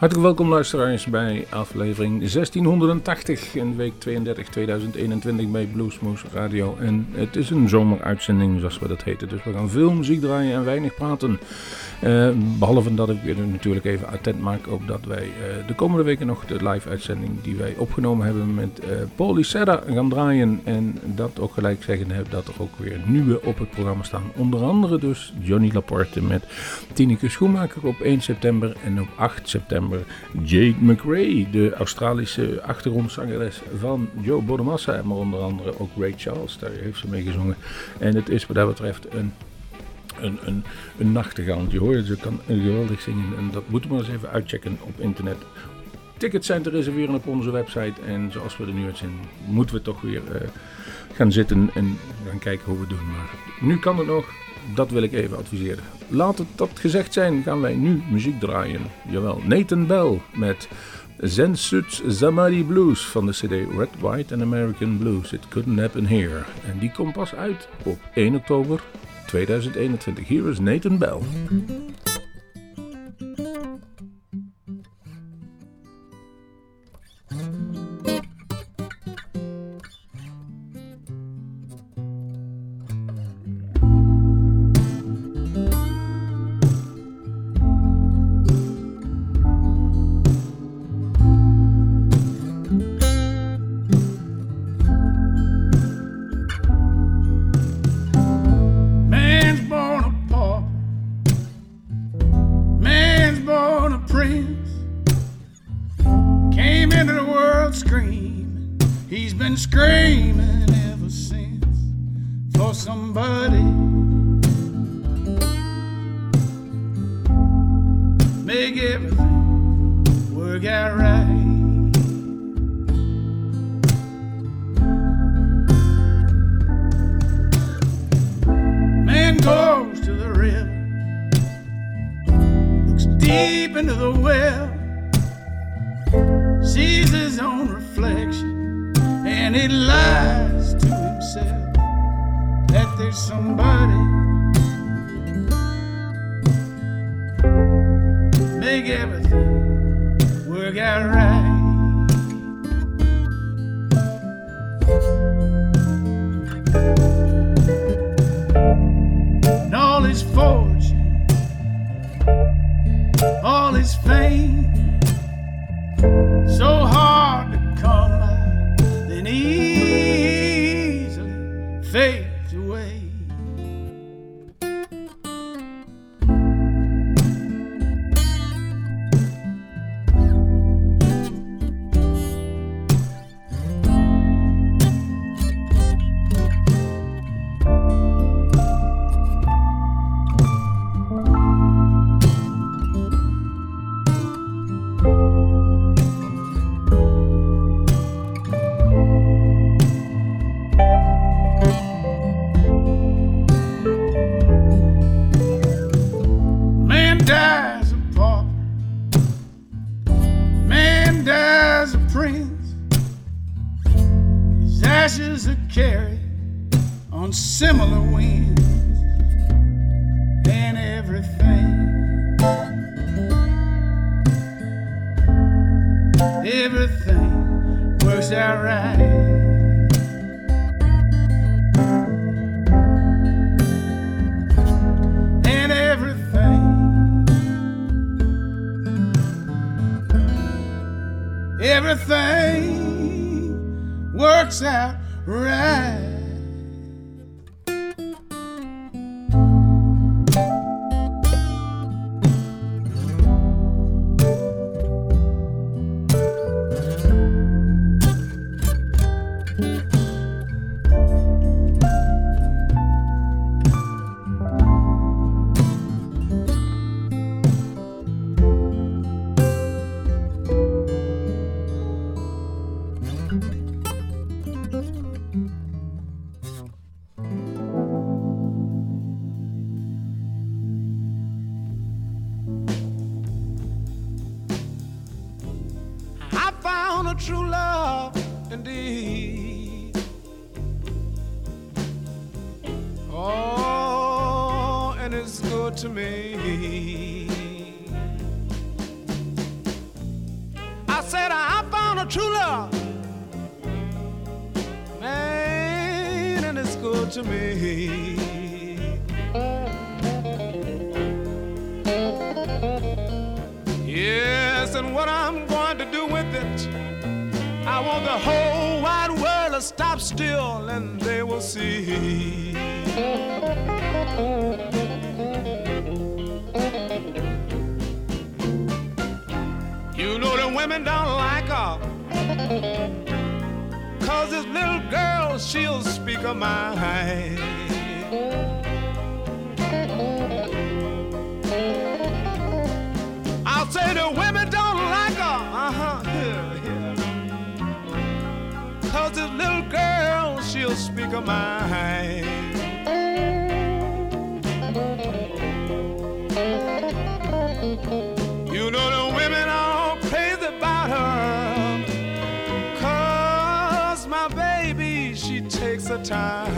Hartelijk welkom luisteraars bij aflevering 1680 in week 32 2021 bij Bluesmoose Radio. En het is een zomeruitzending zoals we dat heten, dus we gaan veel muziek draaien en weinig praten. Uh, behalve dat ik natuurlijk even attent maak op dat wij uh, de komende weken nog de live uitzending die wij opgenomen hebben met uh, Paul Lycetta gaan draaien. En dat ook gelijk zeggen heb dat er ook weer nieuwe op het programma staan. Onder andere dus Johnny Laporte met Tineke Schoenmaker op 1 september en op 8 september Jade McRae, de Australische achtergrondzangeres van Joe Bonamassa. Maar onder andere ook Ray Charles, daar heeft ze mee gezongen. En het is wat dat betreft een een, een, een nachtegaaltje hoor. Ze kan geweldig zingen en dat moeten we eens even uitchecken op internet. Tickets zijn te reserveren op onze website en zoals we er nu uit zijn, moeten we toch weer uh, gaan zitten en gaan kijken hoe we het doen. Maar nu kan het nog, dat wil ik even adviseren. Laat het dat gezegd zijn, gaan wij nu muziek draaien. Jawel, Nathan Bell met Zensuts Zamari Blues van de CD Red, White and American Blues. It couldn't happen here. En die komt pas uit op 1 oktober 2021. Hier is Nathan Bell. friends came into the world screaming. He's been screaming ever since for somebody. Make everything work out right. deep into the well, sees his own reflection, and he lies to himself that there's somebody. Make everything work out right. ashes are carried on similar winds, and everything, everything works out right. everything works out right. women don't like her. Cause this little girl, she'll speak her mind. I'll say the women don't like her. Uh-huh. Yeah, yeah. Cause this little girl, she'll speak her mind. Thank you. the time.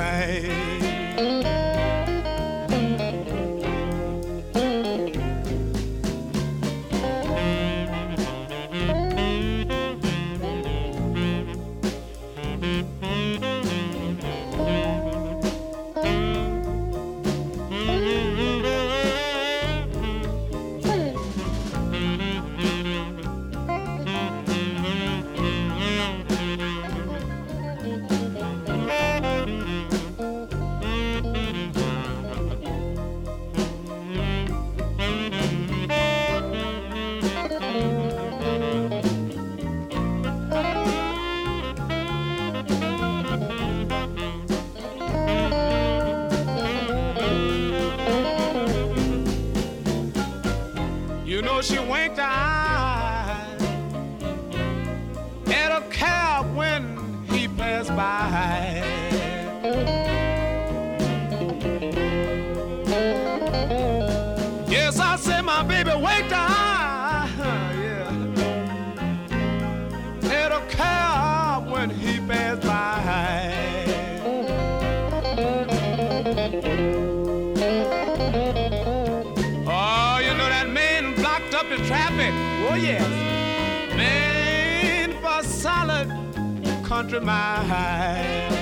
extra mile.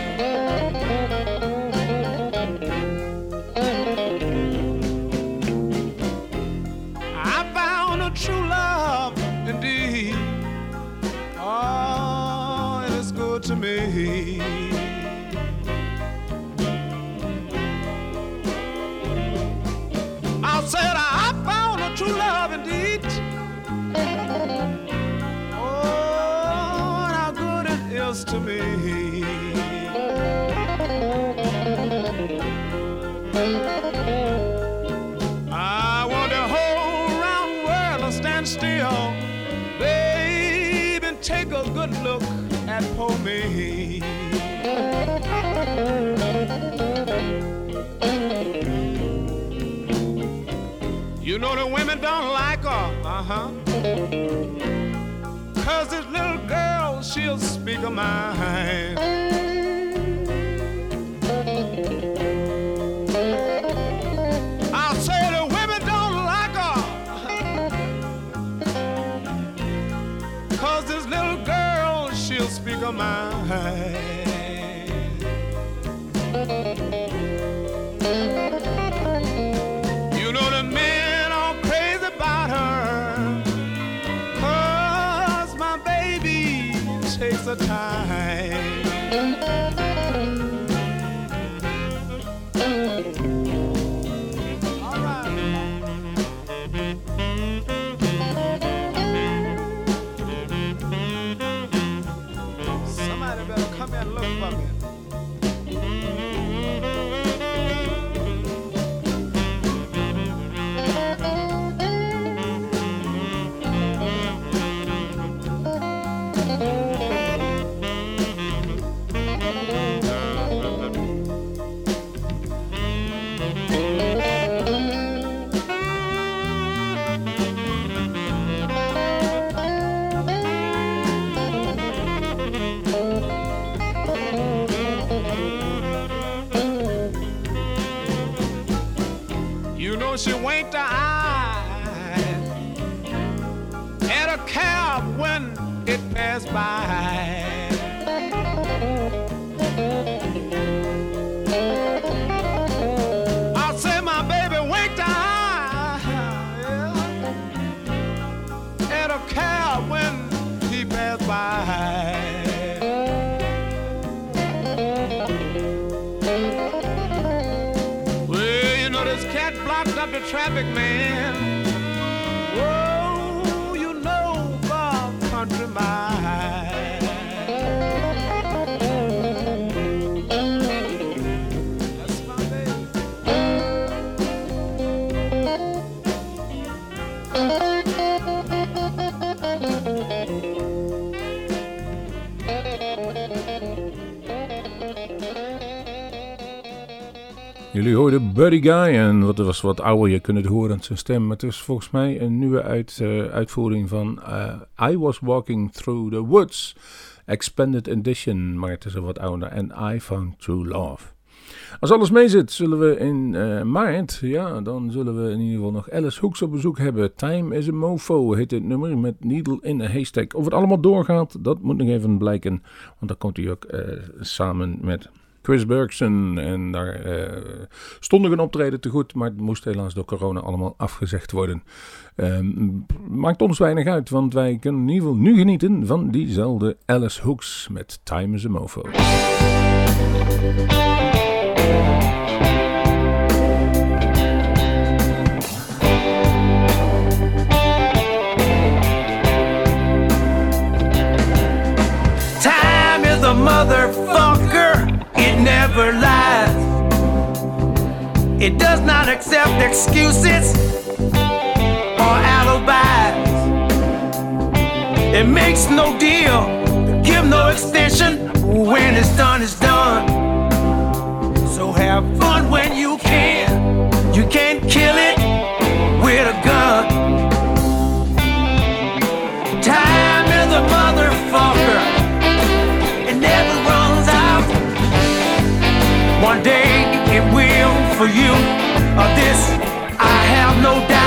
You know the women don't like her, uh-huh. Cause this little girl, she'll speak her mind. I say the women don't like. Cause this little girl, she'll speak her mind. The time. Traffic, man. Jullie hoorden Buddy Guy en wat was wat ouder, je kunt het horen aan zijn stem. Maar het is volgens mij een nieuwe uit, eh, uitvoering van eh, I Was Walking Through the Woods. Expanded Edition, maar het is een wat ouder. En I Found True Love. Als alles mee zit, zullen we in eh, maart, ja, dan zullen we in ieder geval nog Alice Hoeks op bezoek hebben. Time is a Mofo heet het nummer met Needle in a Haystack. Of het allemaal doorgaat, dat moet nog even blijken. Want dan komt hij ook samen met Chris Bergson. En daar eh, stond een optreden te goed, maar het moest helaas door corona allemaal afgezegd worden. Ehm, maakt ons weinig uit, want wij kunnen in ieder geval nu genieten van diezelfde Alice Hoeks met Time is a Mofo. Time never lies. It does not accept excuses or alibis. It makes no deal, give no extension. When it's done, it's done. So have fun when for you. Of this, I have no doubt.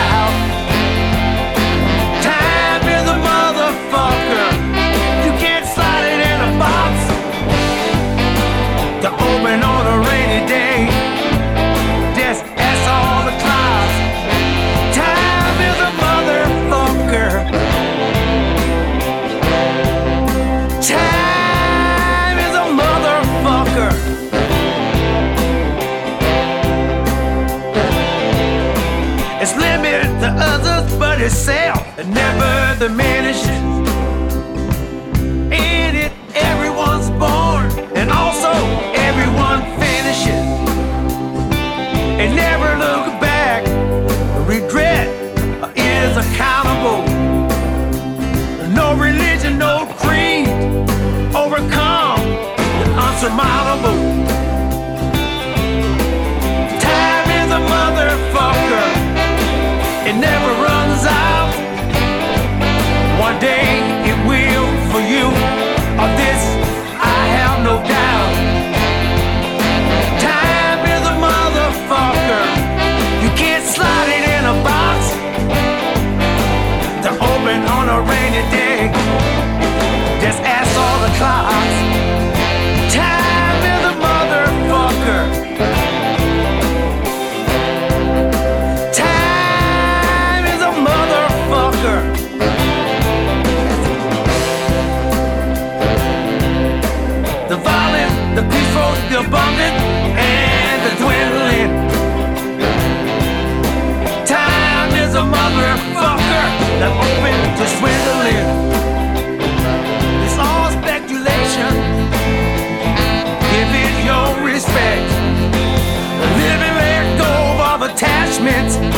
Itself it never diminishes. In it, everyone's born, and also everyone finishes. And never look back. Regret is accountable. No religion, no creed overcome the unsurmountable. It in a box to open on a rainy day. Just ask all the clocks. Attachments,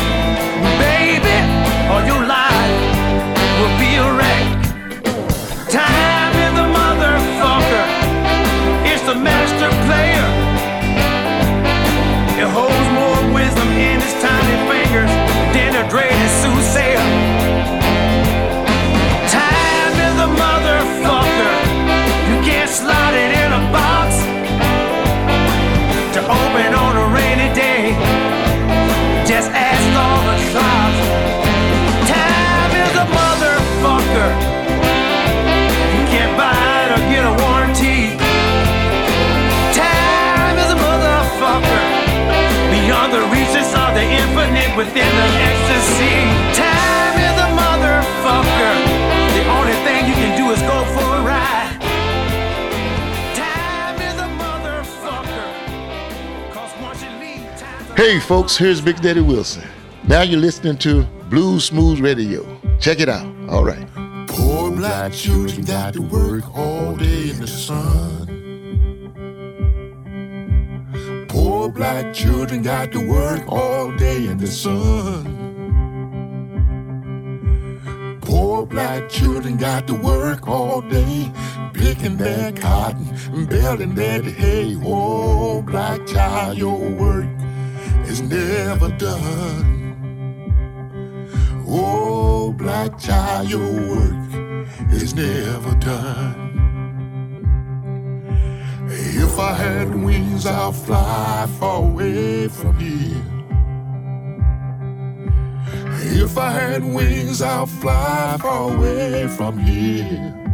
folks, here's Big Daddy Wilson. Now you're listening to Bluesmoose Radio. Check it out. All right. Poor black children got to work all day in the sun. Poor black children got to work all day in the sun. Poor black children got to work all day, picking their cotton and baling their hay. Oh, black child, your work is never done. Oh, black child, your work is never done. If I had wings, I'll fly far away from here. If I had wings, I'll fly far away from here.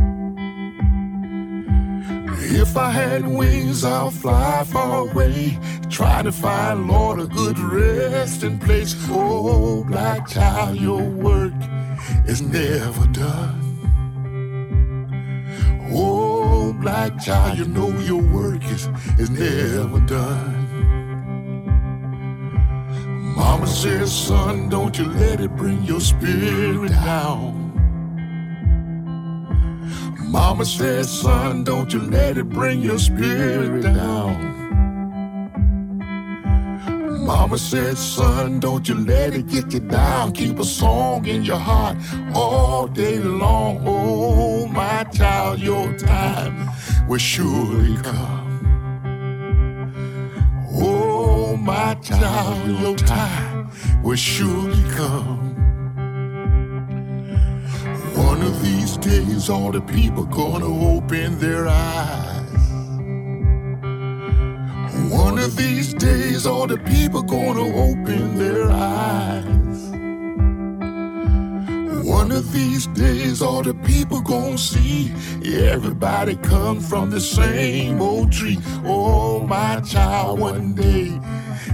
If I had wings, I'll fly far away. Try to find, Lord, a good resting place. Oh, black child, your work is never done. Oh, black child, you know your work is, is never done. Mama says, son, don't you let it bring your spirit down. Mama said, son, don't you let it bring your spirit down. Mama said, son, don't you let it get you down. Keep a song in your heart all day long. Oh, my child, your time will surely come. Oh, my child, your time will surely come. One of these days, all the people gonna open their eyes. One of these days, all the people gonna open their eyes. One of these days, all the people gonna see everybody come from the same old tree. Oh, my child, one day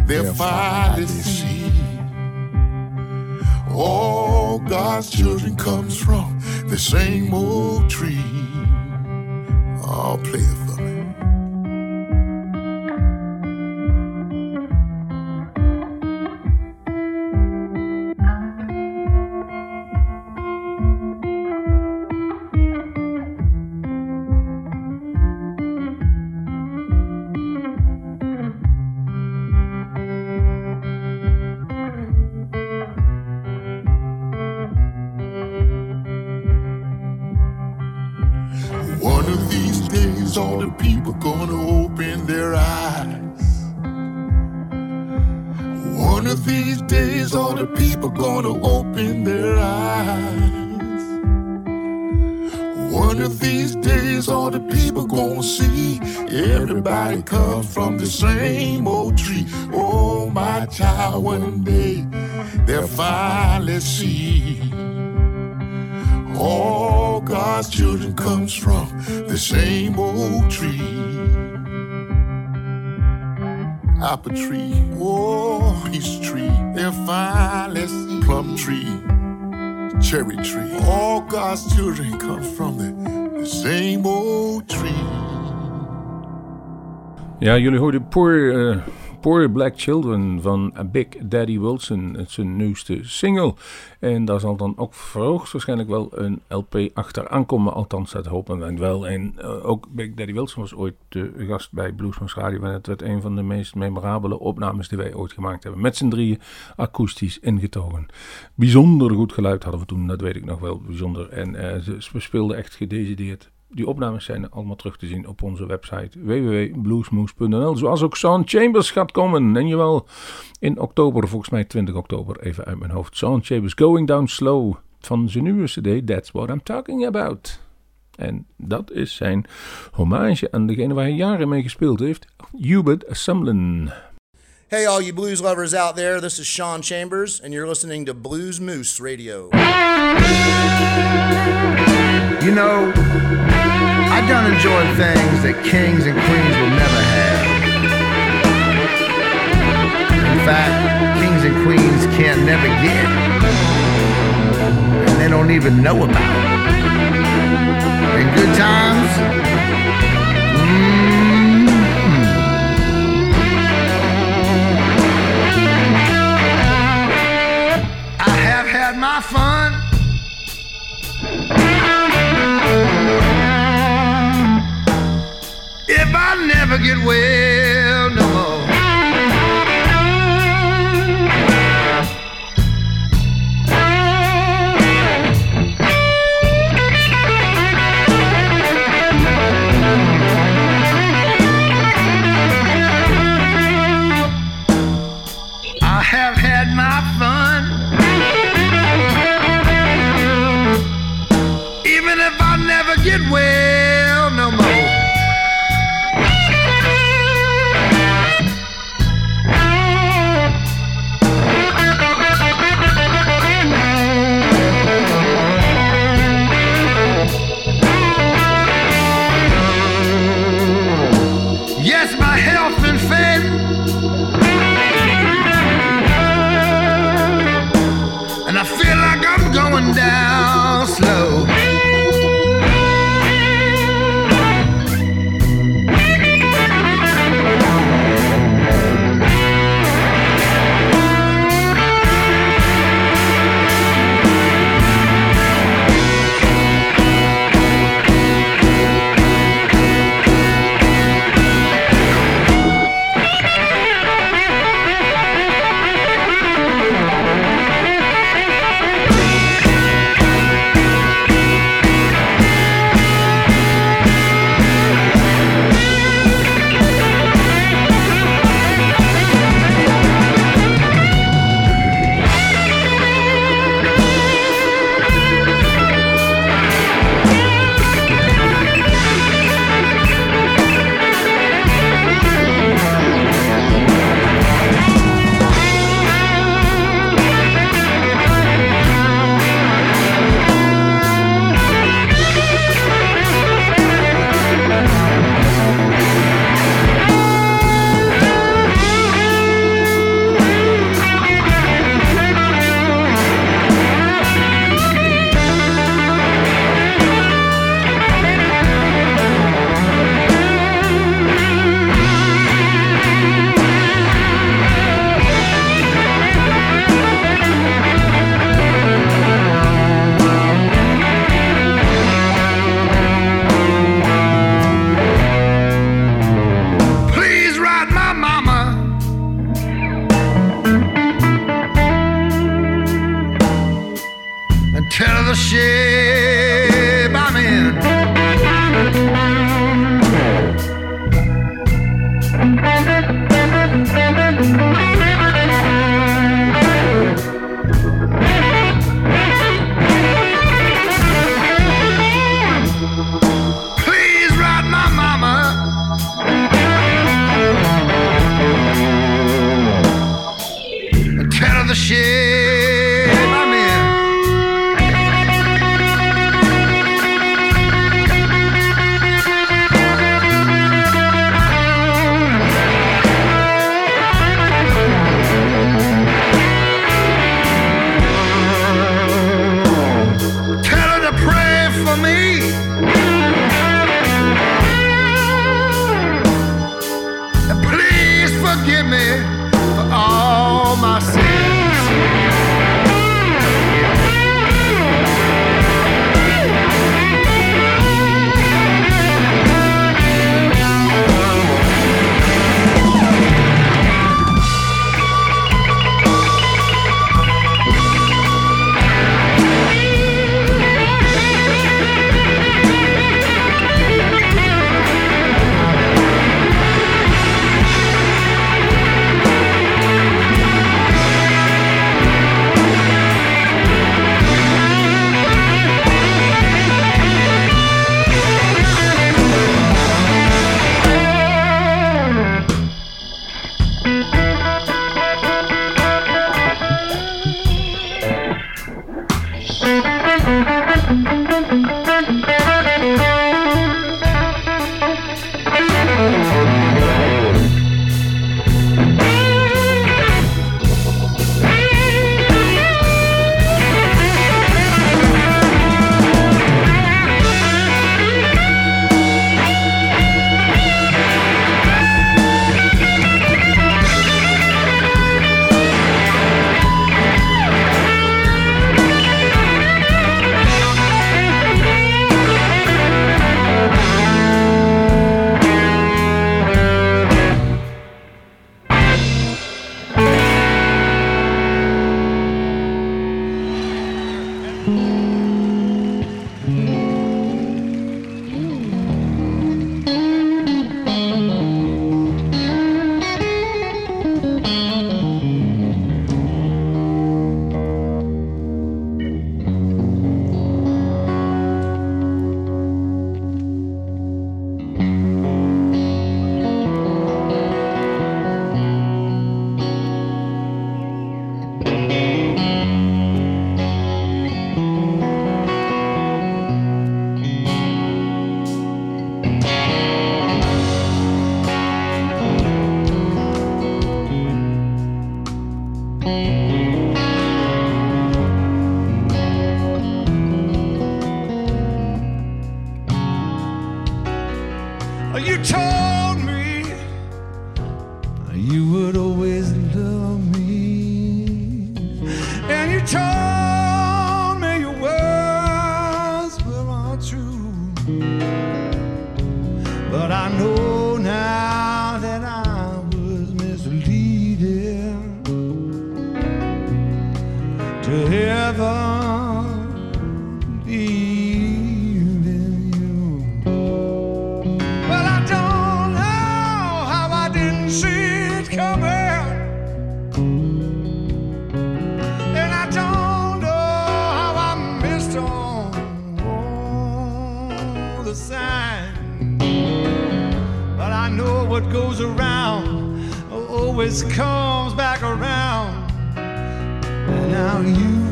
they'll finally see. All God's children comes from the same old tree. Oh, play it One of these days, all the people gonna open their eyes. One of these days, all the people gonna open their eyes. One of these days, all the people gonna see everybody come from the same old tree. Oh, my child, one day they'll finally see. All God's children comes from the same old tree. Apple tree, oh, peach tree, they're fine, let's see. Plum tree, cherry tree. All God's children come from the, the same old tree. Ja, jullie hoorden Poor, eh, Poor Black Children van Big Daddy Wilson. Het zijn nieuwste single. En daar zal dan ook waarschijnlijk wel een LP achteraan komen. Althans, dat hopen wij wel. En eh, ook Big Daddy Wilson was ooit de gast bij Bluesmans Radio. En het werd een van de meest memorabele opnames die wij ooit gemaakt hebben. Met z'n drieën akoestisch ingetogen. Bijzonder goed geluid hadden we toen, dat weet ik nog wel. Bijzonder. En eh, ze, speelden echt gedecideerd die opnames zijn allemaal terug te zien op onze website www.bluesmoose.nl. Zoals ook Sound Chambers gaat komen. En jawel, in oktober, volgens mij 20 oktober, even uit mijn hoofd. Sound Chambers Going Down Slow van zijn nieuwe CD, That's What I'm Talking About. En dat is zijn hommage aan degene waar hij jaren mee gespeeld heeft, Hubert Sumlin. Hey, all you blues lovers out there, this is Sean Chambers, and you're listening to Blues Moose Radio. You know, I done enjoy things that kings and queens will never have. In fact, kings and queens can't never get, and they don't even know about. And good times, get well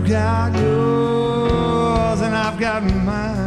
got yours and I've got mine.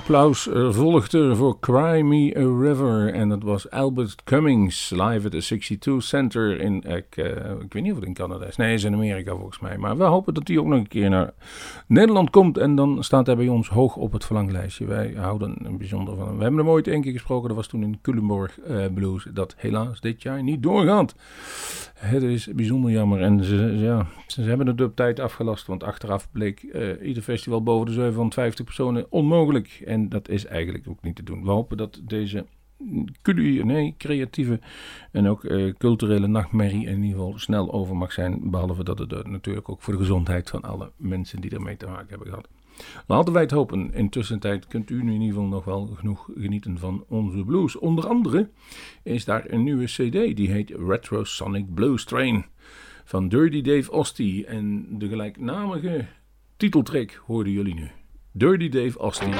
Applaus uh, volgde voor Cry Me a River. En dat was Albert Cummings live at the 62 Center in, ik, uh, ik weet niet of het in Canada is. Nee, is in Amerika volgens mij. Maar we hopen dat hij ook nog een keer naar Nederland komt. En dan staat hij bij ons hoog op het verlanglijstje. Wij houden een bijzonder van hem. We hebben hem ooit één keer gesproken. Dat was toen in Culemborg Blues. Dat helaas dit jaar niet doorgaat. Het is bijzonder jammer. En ze, ja, ze hebben het op tijd afgelast. Want achteraf bleek ieder festival boven de 750 personen onmogelijk. En dat is eigenlijk ook niet te doen. We hopen dat deze nee, creatieve en ook uh, culturele nachtmerrie in ieder geval snel over mag zijn. Behalve dat het uh, natuurlijk ook voor de gezondheid van alle mensen die ermee te maken hebben gehad. Laten wij het hopen. Intussen tijd kunt u nu in ieder geval nog wel genoeg genieten van onze blues. Onder andere is daar een nieuwe CD die heet Retro Sonic Blues Train van Dirty Dave Ostie. En de gelijknamige titeltrack hoorden jullie nu. Dirty Dave Austin.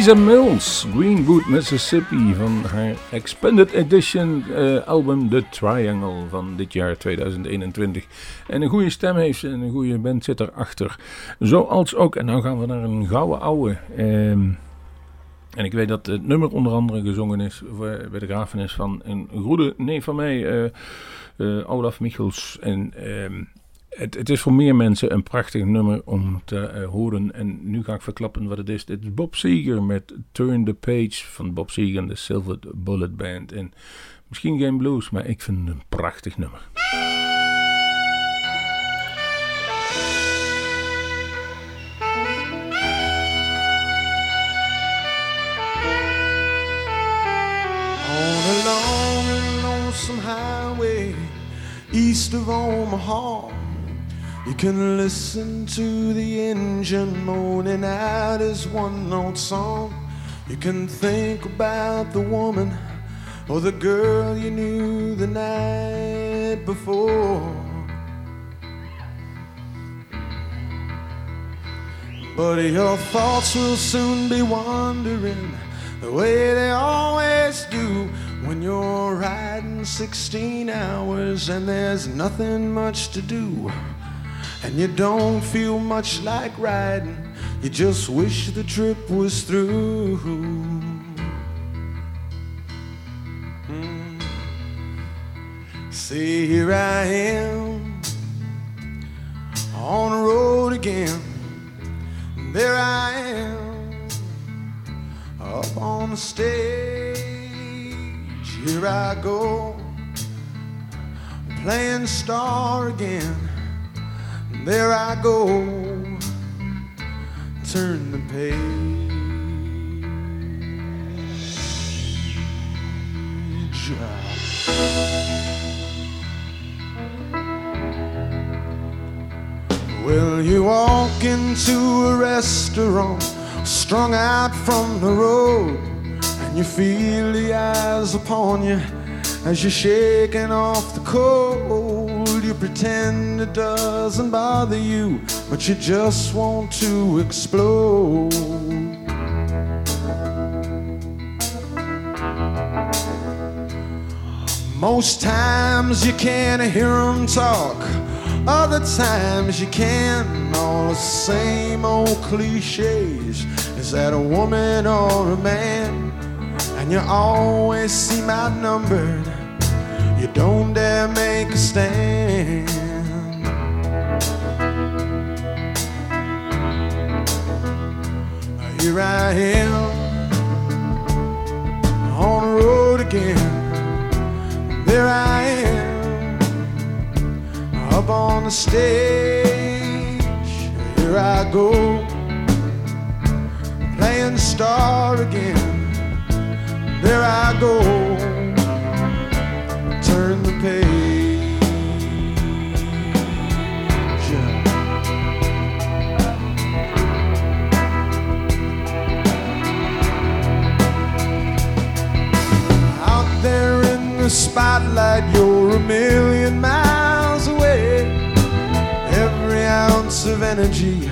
Lisa Mills, Greenwood, Mississippi, van haar Expanded Edition eh, album The Triangle van dit jaar 2021. En een goede stem heeft ze en een goede band zit erachter. Zoals ook, en nou gaan we naar een gouden ouwe. Ehm, en ik weet dat het nummer onder andere gezongen is bij de grafenis van een goede neef van mij, eh, eh, Olaf Michels. En ehm, het, is voor meer mensen een prachtig nummer om te eh, horen. En nu ga ik verklappen wat het is. Dit is Bob Seger met Turn the Page van Bob Seger en de Silver Bullet Band. En misschien geen blues, maar ik vind het een prachtig nummer. On a long and lonesome highway east of Omaha, you can listen to the engine moaning out his one note song. You can think about the woman or the girl you knew the night before. But your thoughts will soon be wandering the way they always do when you're riding 16 hours and there's nothing much to do. And you don't feel much like riding, you just wish the trip was through. Mm. See, here I am on the road again. There I am up on the stage. Here I go playing star again. There I go, turn the page. Well, you walk into a restaurant, strung out from the road, and you feel the eyes upon you as you're shaking off the cold you pretend it doesn't bother you, but you just want to explode. Most times you can hear them talk, other times you can't. All the same old cliches is that a woman or a man, and you always seem outnumbered you don't dare make a stand. Here I am on the road again. There I am up on the stage. Here I go playing star again. There I go, spotlight, you're a million miles away. Every ounce of energy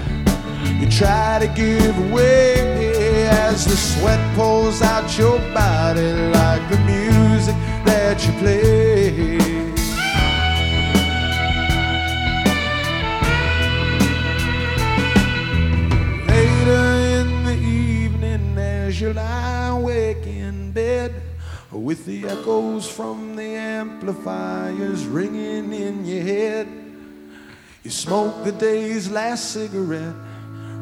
you try to give away as the sweat pulls out your body like the music that you play. Later in the evening, as you lie awake in bed, with the echoes from the amplifiers ringing in your head, you smoke the day's last cigarette,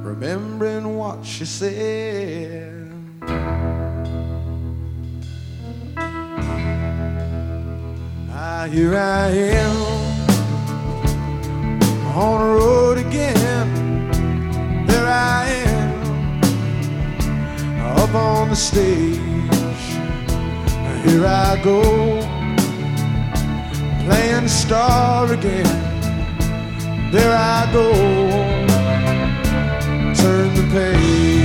remembering what she said. Ah, here I am on the road again. There I am up on the stage. Here I go playing star again. There I go, turn the page.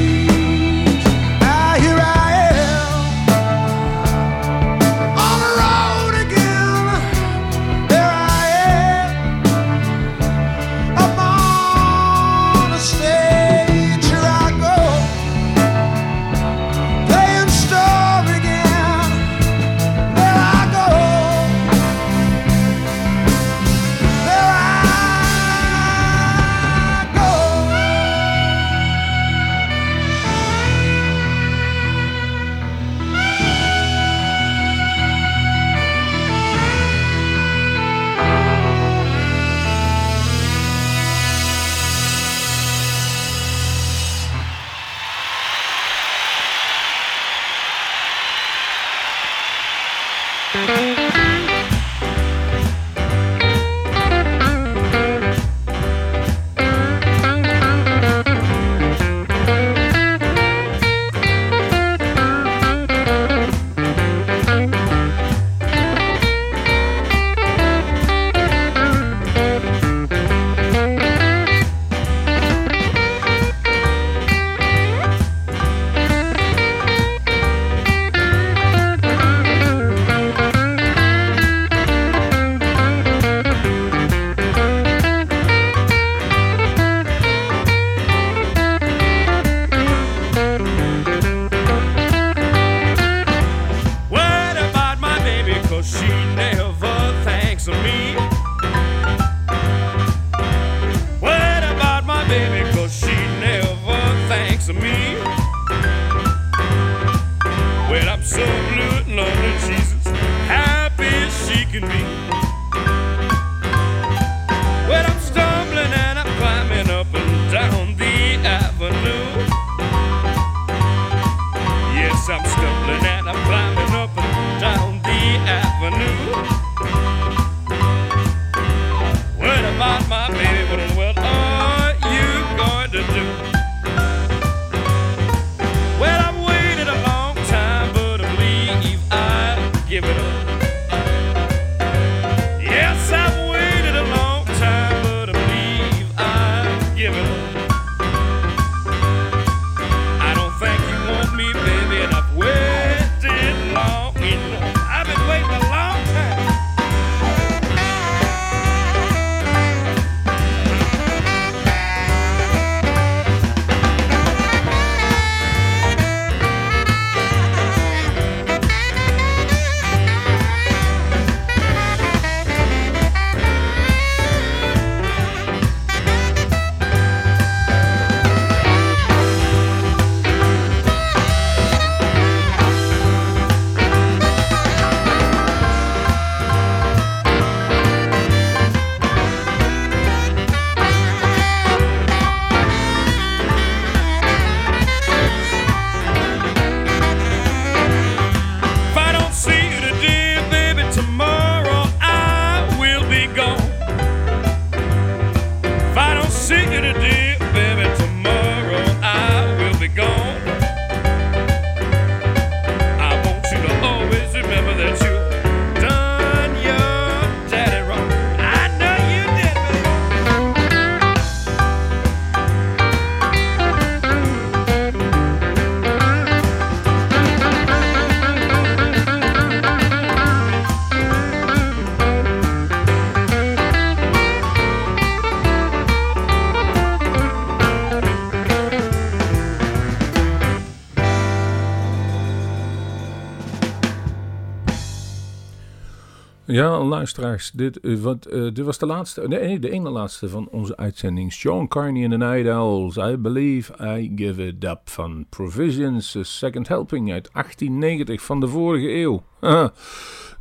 Ja, luisteraars, dit, eh, wat, eh, dit was de laatste, nee, de ene laatste van onze uitzending. Sean Carney and the Night Owls, I Believe I Give It Up van Provisions, a Second Helping uit 1890 van de vorige eeuw.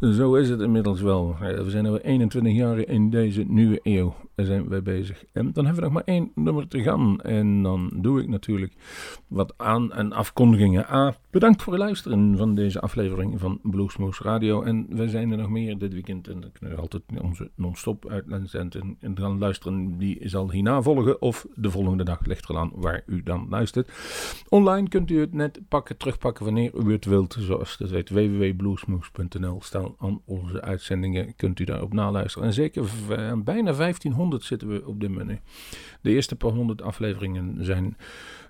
Zo is het inmiddels wel. Ja, We zijn alweer 21 jaar in deze nieuwe eeuw. Zijn wij bezig. En dan hebben we nog maar één nummer te gaan. En dan doe ik natuurlijk wat aan- en afkondigingen. A, bedankt voor het luisteren van deze aflevering van Bluesmoose Radio. En we zijn er nog meer dit weekend. En dan kunnen we altijd onze non-stop uitzenden. En gaan luisteren. Die zal hierna volgen. Of de volgende dag ligt er aan waar u dan luistert. Online kunt u het net pakken, terugpakken wanneer u het wilt. Zoals dat weet www.bluesmoose.nl staan aan onze uitzendingen. Kunt u daarop naluisteren. En zeker v- bijna 1500 zitten we op dit menu. De eerste paar honderd afleveringen zijn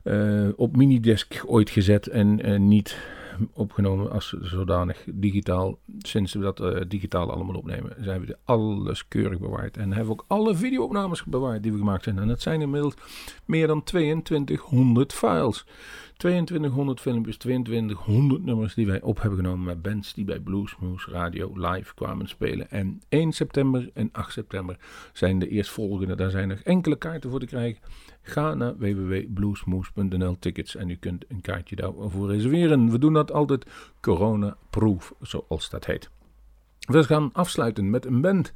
eh, op minidesk ooit gezet en eh, niet opgenomen als zodanig digitaal. Sinds we dat eh, digitaal allemaal opnemen, zijn we alles keurig bewaard. En hebben we ook alle video-opnames bewaard die we gemaakt hebben. En dat zijn inmiddels meer dan 2200 files. 2200 filmpjes, 2200 nummers die wij op hebben genomen met bands die bij Bluesmoose Radio live kwamen spelen. En 1 september en 8 september zijn de eerstvolgende. Daar zijn nog enkele kaarten voor te krijgen. Ga naar www.bluesmoose.nl tickets en u kunt een kaartje daarvoor reserveren. We doen dat altijd corona-proof, zoals dat heet. We gaan afsluiten met een band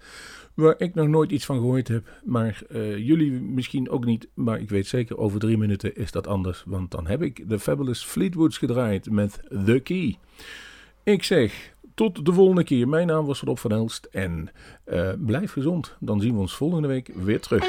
waar ik nog nooit iets van gehoord heb. Maar eh, jullie misschien ook niet. Maar ik weet zeker, over drie minuten is dat anders. Want dan heb ik de Fabulous Fleetwoods gedraaid met The Key. Ik zeg, tot de volgende keer. Mijn naam was Rob van Elst. En eh, blijf gezond. Dan zien we ons volgende week weer terug.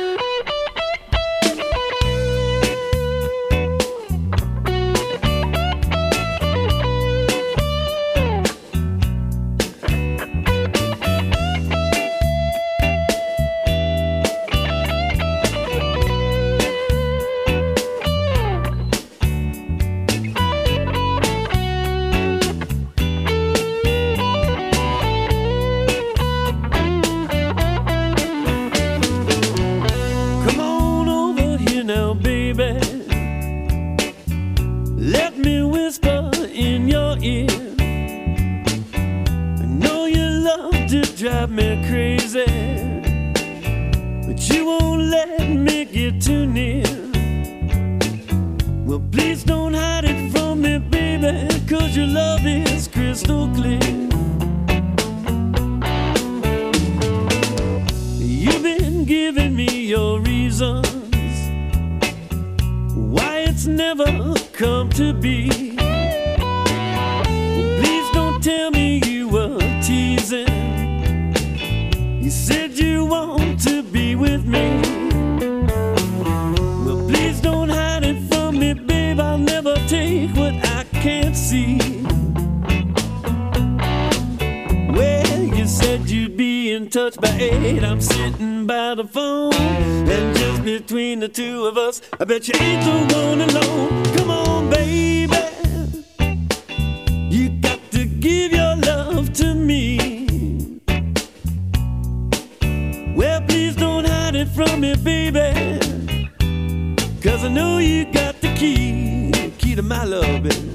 Hide it from me, baby, cause I know you got the key, key to my loving. Well,